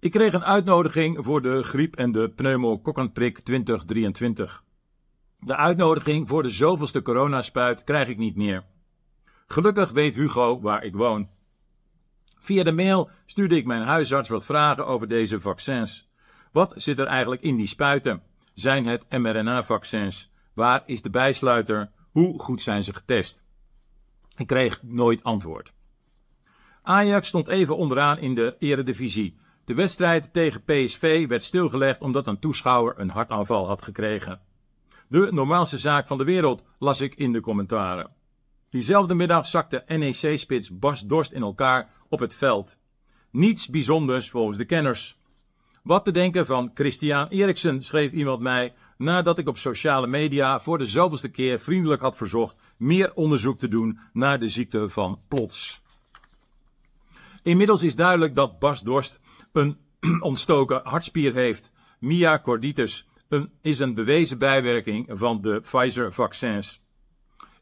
Ik kreeg een uitnodiging voor de griep- en de pneumokokkenprik 2023. De uitnodiging voor de zoveelste coronaspuit krijg ik niet meer. Gelukkig weet Hugo waar ik woon. Via de mail stuurde ik mijn huisarts wat vragen over deze vaccins. Wat zit er eigenlijk in die spuiten? Zijn het mRNA-vaccins? Waar is de bijsluiter? Hoe goed zijn ze getest? Ik kreeg nooit antwoord. Ajax stond even onderaan in de eredivisie. De wedstrijd tegen PSV werd stilgelegd omdat een toeschouwer een hartaanval had gekregen. De normaalste zaak van de wereld las ik in de commentaren. Diezelfde middag zakte NEC-spits Bas Dorst in elkaar op het veld. Niets bijzonders volgens de kenners. Wat te denken van Christian Eriksen, schreef iemand mij nadat ik op sociale media voor de zoveelste keer vriendelijk had verzocht meer onderzoek te doen naar de ziekte van plots. Inmiddels is duidelijk dat Bas Dorst een ontstoken hartspier heeft. Myocarditis een, is een bewezen bijwerking van de Pfizer-vaccins.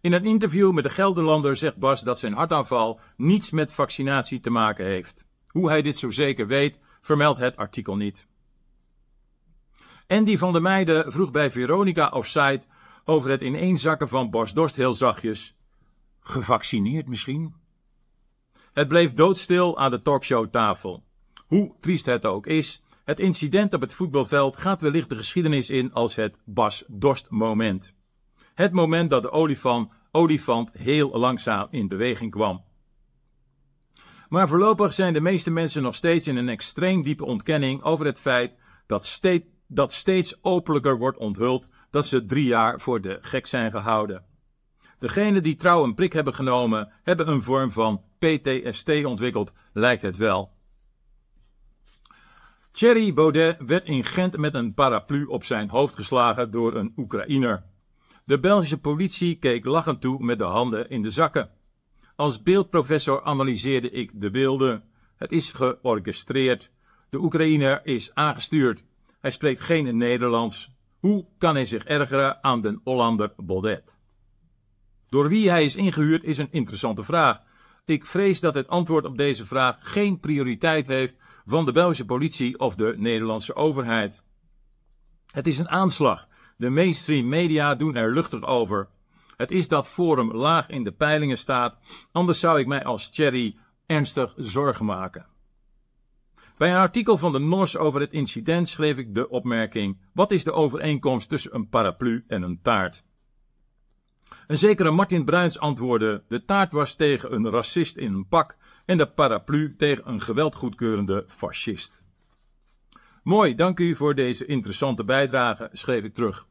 In een interview met de Gelderlander zegt Bas dat zijn hartaanval niets met vaccinatie te maken heeft. Hoe hij dit zo zeker weet, vermeldt het artikel niet. Andy van der Meijden vroeg bij Veronica Offside over het ineenzakken van Bas Dorst heel zachtjes. Gevaccineerd misschien? Het bleef doodstil aan de talkshowtafel. Hoe triest het ook is, het incident op het voetbalveld gaat wellicht de geschiedenis in als het Bas Dorst moment. Het moment dat de olifant, olifant heel langzaam in beweging kwam. Maar voorlopig zijn de meeste mensen nog steeds in een extreem diepe ontkenning over het feit dat, steeds, dat steeds openlijker wordt onthuld dat ze drie jaar voor de gek zijn gehouden. Degenen die trouw een prik hebben genomen, hebben een vorm van PTSD ontwikkeld, lijkt het wel. Thierry Baudet werd in Gent met een paraplu op zijn hoofd geslagen door een Oekraïner. De Belgische politie keek lachend toe met de handen in de zakken. Als beeldprofessor analyseerde ik de beelden. Het is georchestreerd. De Oekraïner is aangestuurd. Hij spreekt geen Nederlands. Hoe kan hij zich ergeren aan de Hollander Baudet? Door wie hij is ingehuurd is een interessante vraag. Ik vrees dat het antwoord op deze vraag geen prioriteit heeft van de Belgische politie of de Nederlandse overheid. Het is een aanslag. De mainstream media doen er luchtig over. Het is dat Forum laag in de peilingen staat, anders zou ik mij als Thierry ernstig zorgen maken. Bij een artikel van de NOS over het incident schreef ik de opmerking: Wat is de overeenkomst tussen een paraplu en een taart? Een zekere Martin Bruins antwoordde: De taart was tegen een racist in een pak en de paraplu tegen een geweldgoedkeurende fascist. Mooi, dank u voor deze interessante bijdrage, schreef ik terug.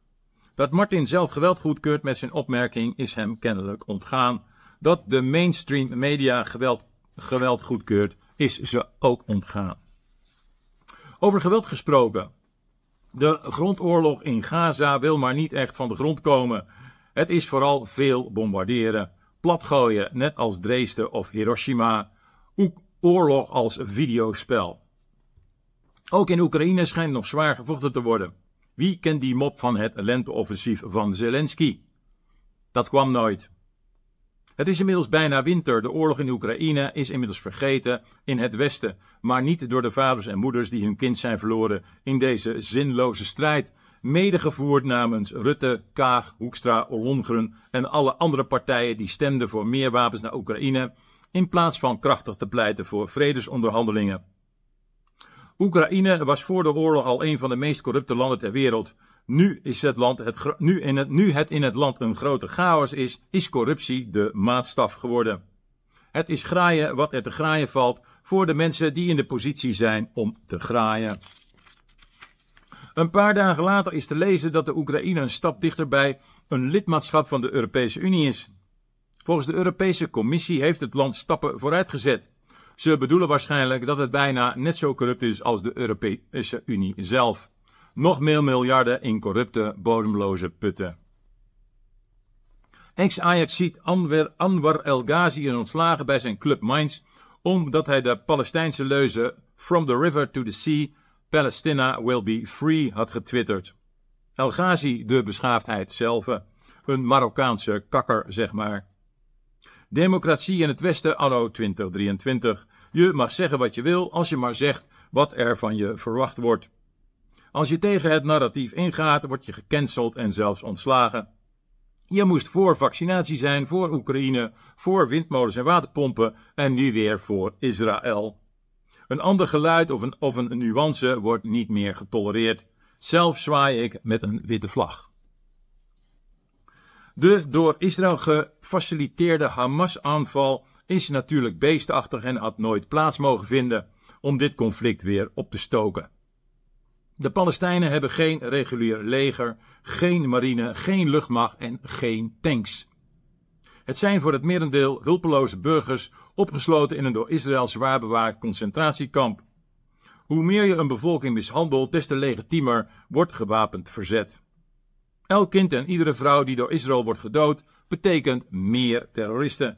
Dat Martin zelf geweld goedkeurt met zijn opmerking is hem kennelijk ontgaan. Dat de mainstream media geweld, geweld goedkeurt, is ze ook ontgaan. Over geweld gesproken. De grondoorlog in Gaza wil maar niet echt van de grond komen. Het is vooral veel bombarderen, platgooien, net als Dresden of Hiroshima, oorlog als videospel. Ook in Oekraïne schijnt nog zwaar gevochten te worden. Wie kent die mop van het lenteoffensief van Zelensky? Dat kwam nooit. Het is inmiddels bijna winter. De oorlog in Oekraïne is inmiddels vergeten in het Westen, maar niet door de vaders en moeders die hun kind zijn verloren in deze zinloze strijd, medegevoerd namens Rutte, Kaag, Hoekstra, Ollongren en alle andere partijen die stemden voor meer wapens naar Oekraïne, in plaats van krachtig te pleiten voor vredesonderhandelingen. Oekraïne was voor de oorlog al een van de meest corrupte landen ter wereld. Nu, is het, land het, nu, in het, nu het in het land een grote chaos is, is corruptie de maatstaf geworden. Het is graaien wat er te graaien valt voor de mensen die in de positie zijn om te graaien. Een paar dagen later is te lezen dat de Oekraïne een stap dichterbij een lidmaatschap van de Europese Unie is. Volgens de Europese Commissie heeft het land stappen vooruitgezet. Ze bedoelen waarschijnlijk dat het bijna net zo corrupt is als de Europese Unie zelf. Nog meer miljarden in corrupte, bodemloze putten. Ex-Ajaxiet Anwar, Anwar El Ghazi is ontslagen bij zijn club Mainz omdat hij de Palestijnse leuze From the river to the sea, Palestina will be free had getwitterd. El Ghazi, de beschaafdheid zelf, een Marokkaanse kakker, zeg maar. Democratie in het Westen anno 2023. Je mag zeggen wat je wil als je maar zegt wat er van je verwacht wordt. Als je tegen het narratief ingaat, word je gecanceld en zelfs ontslagen. Je moest voor vaccinatie zijn, voor Oekraïne, voor windmolens en waterpompen en nu weer voor Israël. Een ander geluid of een, of een nuance wordt niet meer getolereerd. Zelf zwaai ik met een witte vlag. De door Israël gefaciliteerde Hamas-aanval is natuurlijk beestachtig en had nooit plaats mogen vinden om dit conflict weer op te stoken. De Palestijnen hebben geen regulier leger, geen marine, geen luchtmacht en geen tanks. Het zijn voor het merendeel hulpeloze burgers opgesloten in een door Israël zwaar bewaard concentratiekamp. Hoe meer je een bevolking mishandelt, des te legitiemer wordt gewapend verzet. Elk kind en iedere vrouw die door Israël wordt gedood, betekent meer terroristen.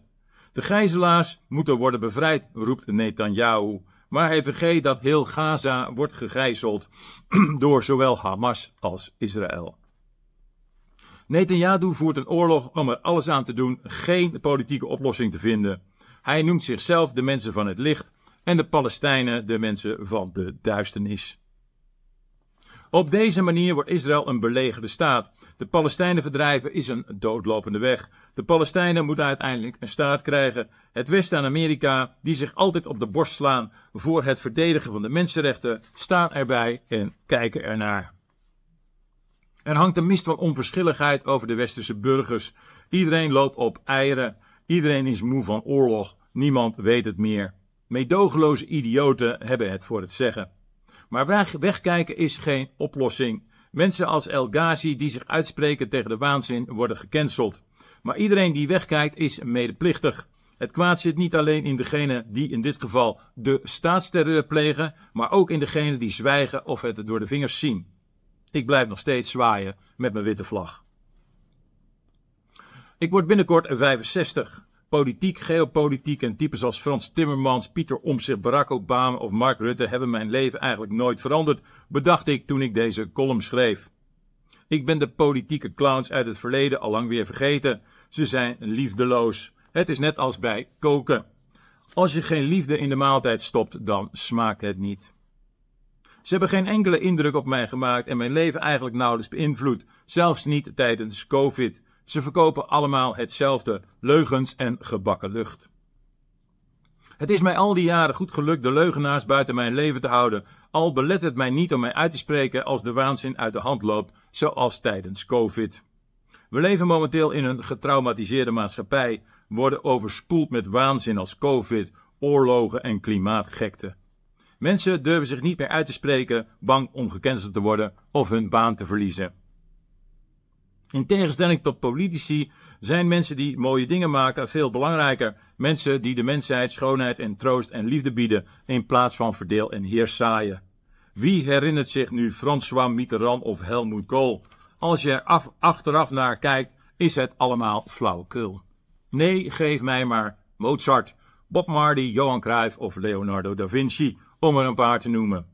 De gijzelaars moeten worden bevrijd, roept Netanyahu, maar hij vergeet dat heel Gaza wordt gegijzeld door zowel Hamas als Israël. Netanyahu voert een oorlog om er alles aan te doen geen politieke oplossing te vinden. Hij noemt zichzelf de mensen van het licht en de Palestijnen de mensen van de duisternis. Op deze manier wordt Israël een belegerde staat. De Palestijnen verdrijven is een doodlopende weg. De Palestijnen moeten uiteindelijk een staat krijgen. Het Westen en Amerika, die zich altijd op de borst slaan voor het verdedigen van de mensenrechten, staan erbij en kijken ernaar. Er hangt een mist van onverschilligheid over de westerse burgers. Iedereen loopt op eieren. Iedereen is moe van oorlog. Niemand weet het meer. Meedogenloze idioten hebben het voor het zeggen. Maar wegkijken is geen oplossing. Mensen als El Ghazi die zich uitspreken tegen de waanzin worden gecanceld. Maar iedereen die wegkijkt is medeplichtig. Het kwaad zit niet alleen in degene die in dit geval de staatsterreur plegen, maar ook in degene die zwijgen of het door de vingers zien. Ik blijf nog steeds zwaaien met mijn witte vlag. Ik word binnenkort 65. Politiek, geopolitiek en types als Frans Timmermans, Pieter Omtzigt, Barack Obama of Mark Rutte hebben mijn leven eigenlijk nooit veranderd, bedacht ik toen ik deze column schreef. Ik ben de politieke clowns uit het verleden al lang weer vergeten. Ze zijn liefdeloos. Het is net als bij koken. Als je geen liefde in de maaltijd stopt, dan smaakt het niet. Ze hebben geen enkele indruk op mij gemaakt en mijn leven eigenlijk nauwelijks beïnvloed, zelfs niet tijdens COVID. Ze verkopen allemaal hetzelfde: leugens en gebakken lucht. Het is mij al die jaren goed gelukt de leugenaars buiten mijn leven te houden, al belet het mij niet om mij uit te spreken als de waanzin uit de hand loopt, zoals tijdens COVID. We leven momenteel in een getraumatiseerde maatschappij, worden overspoeld met waanzin als COVID, oorlogen en klimaatgekte. Mensen durven zich niet meer uit te spreken, bang om gecanceld te worden of hun baan te verliezen. In tegenstelling tot politici zijn mensen die mooie dingen maken veel belangrijker. Mensen die de mensheid schoonheid en troost en liefde bieden in plaats van verdeel en heers zaaien. Wie herinnert zich nu François Mitterrand of Helmut Kohl? Als je er af, achteraf naar kijkt, is het allemaal flauwekul. Nee, geef mij maar Mozart, Bob Marley, Johan Cruijff of Leonardo da Vinci, om er een paar te noemen.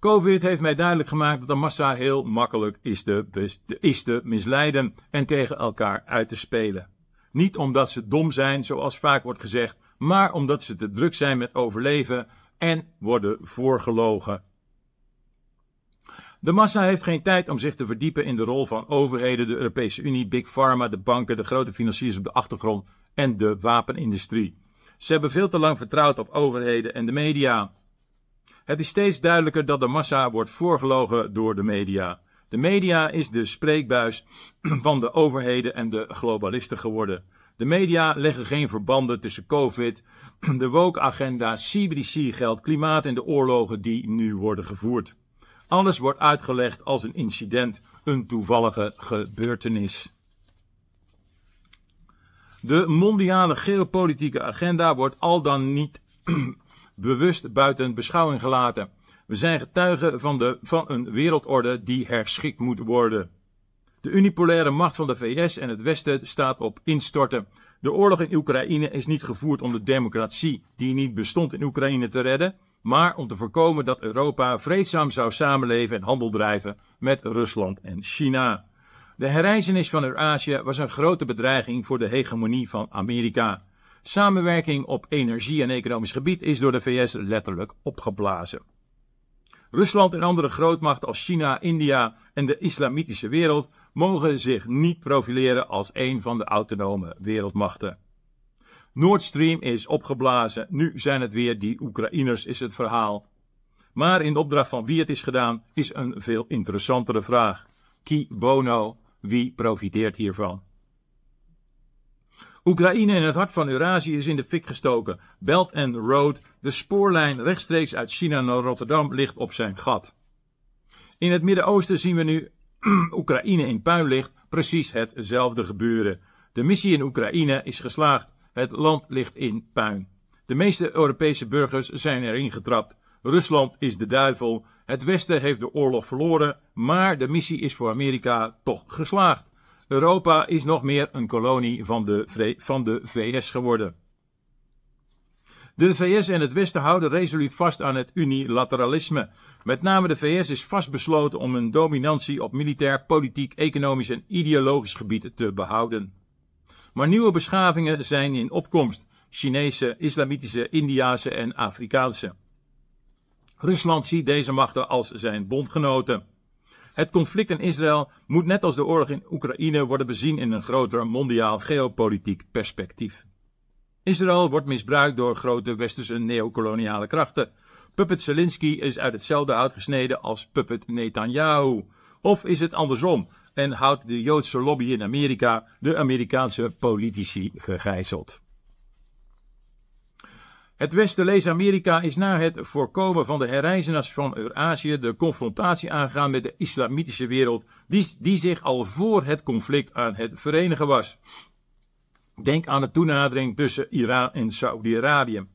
Covid heeft mij duidelijk gemaakt dat de massa heel makkelijk is te, is misleiden en tegen elkaar uit te spelen. Niet omdat ze dom zijn, zoals vaak wordt gezegd, maar omdat ze te druk zijn met overleven en worden voorgelogen. De massa heeft geen tijd om zich te verdiepen in de rol van overheden, de Europese Unie, Big Pharma, de banken, de grote financiers op de achtergrond en de wapenindustrie. Ze hebben veel te lang vertrouwd op overheden en de media. Het is steeds duidelijker dat de massa wordt voorgelogen door de media. De media is de spreekbuis van de overheden en de globalisten geworden. De media leggen geen verbanden tussen COVID, de woke-agenda, CBDC-geld, klimaat en de oorlogen die nu worden gevoerd. Alles wordt uitgelegd als een incident, een toevallige gebeurtenis. De mondiale geopolitieke agenda wordt al dan niet bewust buiten beschouwing gelaten. We zijn getuigen van, de, van een wereldorde die herschikt moet worden. De unipolaire macht van de VS en het Westen staat op instorten. De oorlog in Oekraïne is niet gevoerd om de democratie die niet bestond in Oekraïne te redden, maar om te voorkomen dat Europa vreedzaam zou samenleven en handel drijven met Rusland en China. De herreizenis van Eurazië was een grote bedreiging voor de hegemonie van Amerika. Samenwerking op energie- en economisch gebied is door de VS letterlijk opgeblazen. Rusland en andere grootmachten als China, India en de islamitische wereld mogen zich niet profileren als een van de autonome wereldmachten. Nord Stream is opgeblazen, nu zijn het weer die Oekraïners is het verhaal. Maar in de opdracht van wie het is gedaan is een veel interessantere vraag. Qui bono, wie profiteert hiervan? Oekraïne in het hart van Eurazië is in de fik gestoken. Belt and Road, de spoorlijn rechtstreeks uit China naar Rotterdam, ligt op zijn gat. In het Midden-Oosten zien we nu Oekraïne in puin ligt, precies hetzelfde gebeuren. De missie in Oekraïne is geslaagd. Het land ligt in puin. De meeste Europese burgers zijn erin getrapt. Rusland is de duivel. Het Westen heeft de oorlog verloren, maar de missie is voor Amerika toch geslaagd. Europa is nog meer een kolonie van de, van de VS geworden. De VS en het Westen houden resoluut vast aan het unilateralisme. Met name de VS is vastbesloten om een dominantie op militair, politiek, economisch en ideologisch gebied te behouden. Maar nieuwe beschavingen zijn in opkomst: Chinese, Islamitische, Indiase en Afrikaanse. Rusland ziet deze machten als zijn bondgenoten. Het conflict in Israël moet net als de oorlog in Oekraïne worden bezien in een groter mondiaal geopolitiek perspectief. Israël wordt misbruikt door grote westerse neocoloniale krachten. Puppet Zelensky is uit hetzelfde hout gesneden als Puppet Netanyahu. Of is het andersom en houdt de Joodse lobby in Amerika de Amerikaanse politici gegijzeld? Het Westen, lees Amerika, is na het voorkomen van de herreizenaars van Eurazië de confrontatie aangegaan met de islamitische wereld, die, die zich al voor het conflict aan het verenigen was. Denk aan de toenadering tussen Iran en Saudi-Arabië.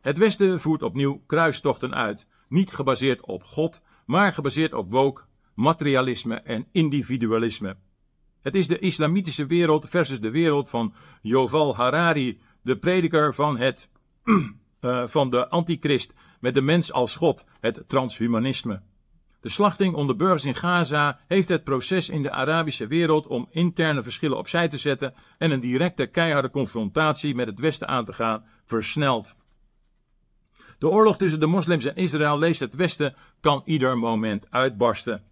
Het Westen voert opnieuw kruistochten uit, niet gebaseerd op God, maar gebaseerd op woke, materialisme en individualisme. Het is de islamitische wereld versus de wereld van Yoval Harari, de prediker van het uh, van de antichrist met de mens als God, het transhumanisme. De slachting onder burgers in Gaza heeft het proces in de Arabische wereld om interne verschillen opzij te zetten en een directe keiharde confrontatie met het Westen aan te gaan versneld. De oorlog tussen de moslims en Israël, leest het Westen, kan ieder moment uitbarsten.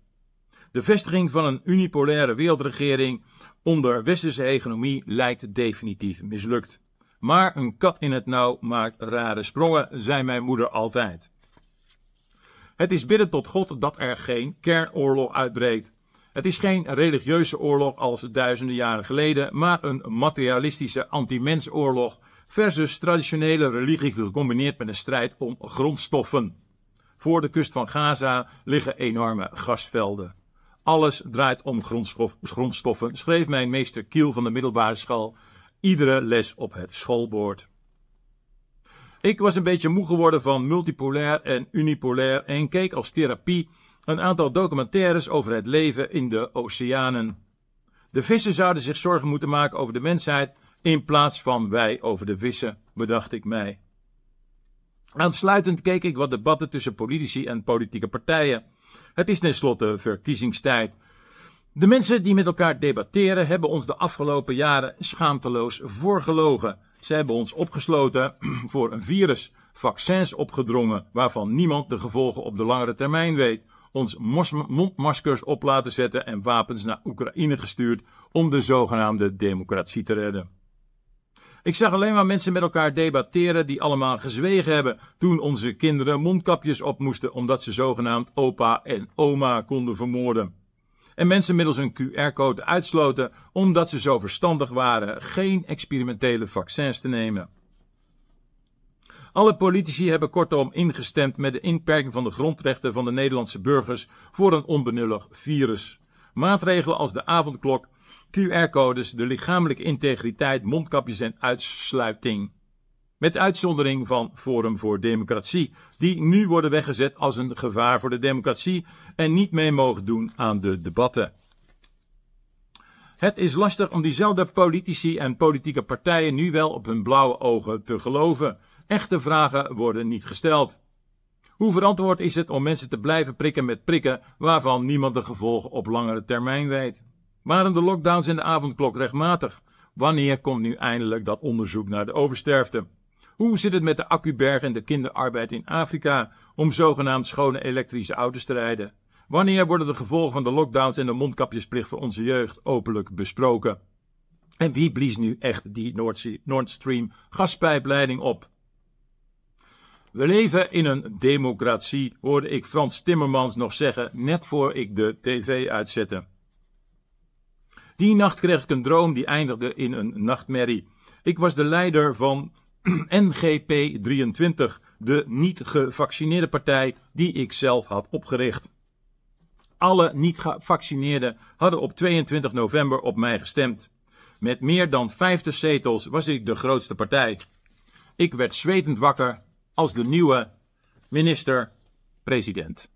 De vestiging van een unipolaire wereldregering onder westerse hegemonie lijkt definitief mislukt. Maar een kat in het nauw maakt rare sprongen, zei mijn moeder altijd. Het is bidden tot God dat er geen kernoorlog uitbreekt. Het is geen religieuze oorlog als duizenden jaren geleden, maar een materialistische anti-mensoorlog versus traditionele religie gecombineerd met een strijd om grondstoffen. Voor de kust van Gaza liggen enorme gasvelden. Alles draait om grondstoffen, schreef mijn meester Kiel van de middelbare school iedere les op het schoolbord. Ik was een beetje moe geworden van multipolair en unipolair en keek als therapie een aantal documentaires over het leven in de oceanen. De vissen zouden zich zorgen moeten maken over de mensheid in plaats van wij over de vissen, bedacht ik mij. Aansluitend keek ik wat debatten tussen politici en politieke partijen. Het is tenslotte verkiezingstijd de mensen die met elkaar debatteren hebben ons de afgelopen jaren schaamteloos voorgelogen. Ze hebben ons opgesloten voor een virus, vaccins opgedrongen waarvan niemand de gevolgen op de langere termijn weet, ons mondmaskers op laten zetten en wapens naar Oekraïne gestuurd om de zogenaamde democratie te redden. Ik zag alleen maar mensen met elkaar debatteren die allemaal gezwegen hebben toen onze kinderen mondkapjes op moesten omdat ze zogenaamd opa en oma konden vermoorden en mensen middels een QR-code uitsloten omdat ze zo verstandig waren geen experimentele vaccins te nemen. Alle politici hebben kortom ingestemd met de inperking van de grondrechten van de Nederlandse burgers voor een onbenullig virus. Maatregelen als de avondklok, QR-codes, de lichamelijke integriteit, mondkapjes en uitsluiting. Met uitzondering van Forum voor Democratie, die nu worden weggezet als een gevaar voor de democratie en niet mee mogen doen aan de debatten. Het is lastig om diezelfde politici en politieke partijen nu wel op hun blauwe ogen te geloven. Echte vragen worden niet gesteld. Hoe verantwoord is het om mensen te blijven prikken met prikken waarvan niemand de gevolgen op langere termijn weet? Waren de lockdowns en de avondklok rechtmatig? Wanneer komt nu eindelijk dat onderzoek naar de oversterfte? Hoe zit het met de accuberg en de kinderarbeid in Afrika om zogenaamd schone elektrische auto's te rijden? Wanneer worden de gevolgen van de lockdowns en de mondkapjesplicht voor onze jeugd openlijk besproken? En wie blies nu echt die Nord Stream gaspijpleiding op? We leven in een democratie, hoorde ik Frans Timmermans nog zeggen net voor ik de tv uitzette. Die nacht kreeg ik een droom die eindigde in een nachtmerrie. Ik was de leider van NGP 23, de niet gevaccineerde partij die ik zelf had opgericht. Alle niet gevaccineerden hadden op 22 november op mij gestemd. Met meer dan 50 zetels was ik de grootste partij. Ik werd zwetend wakker als de nieuwe minister-president.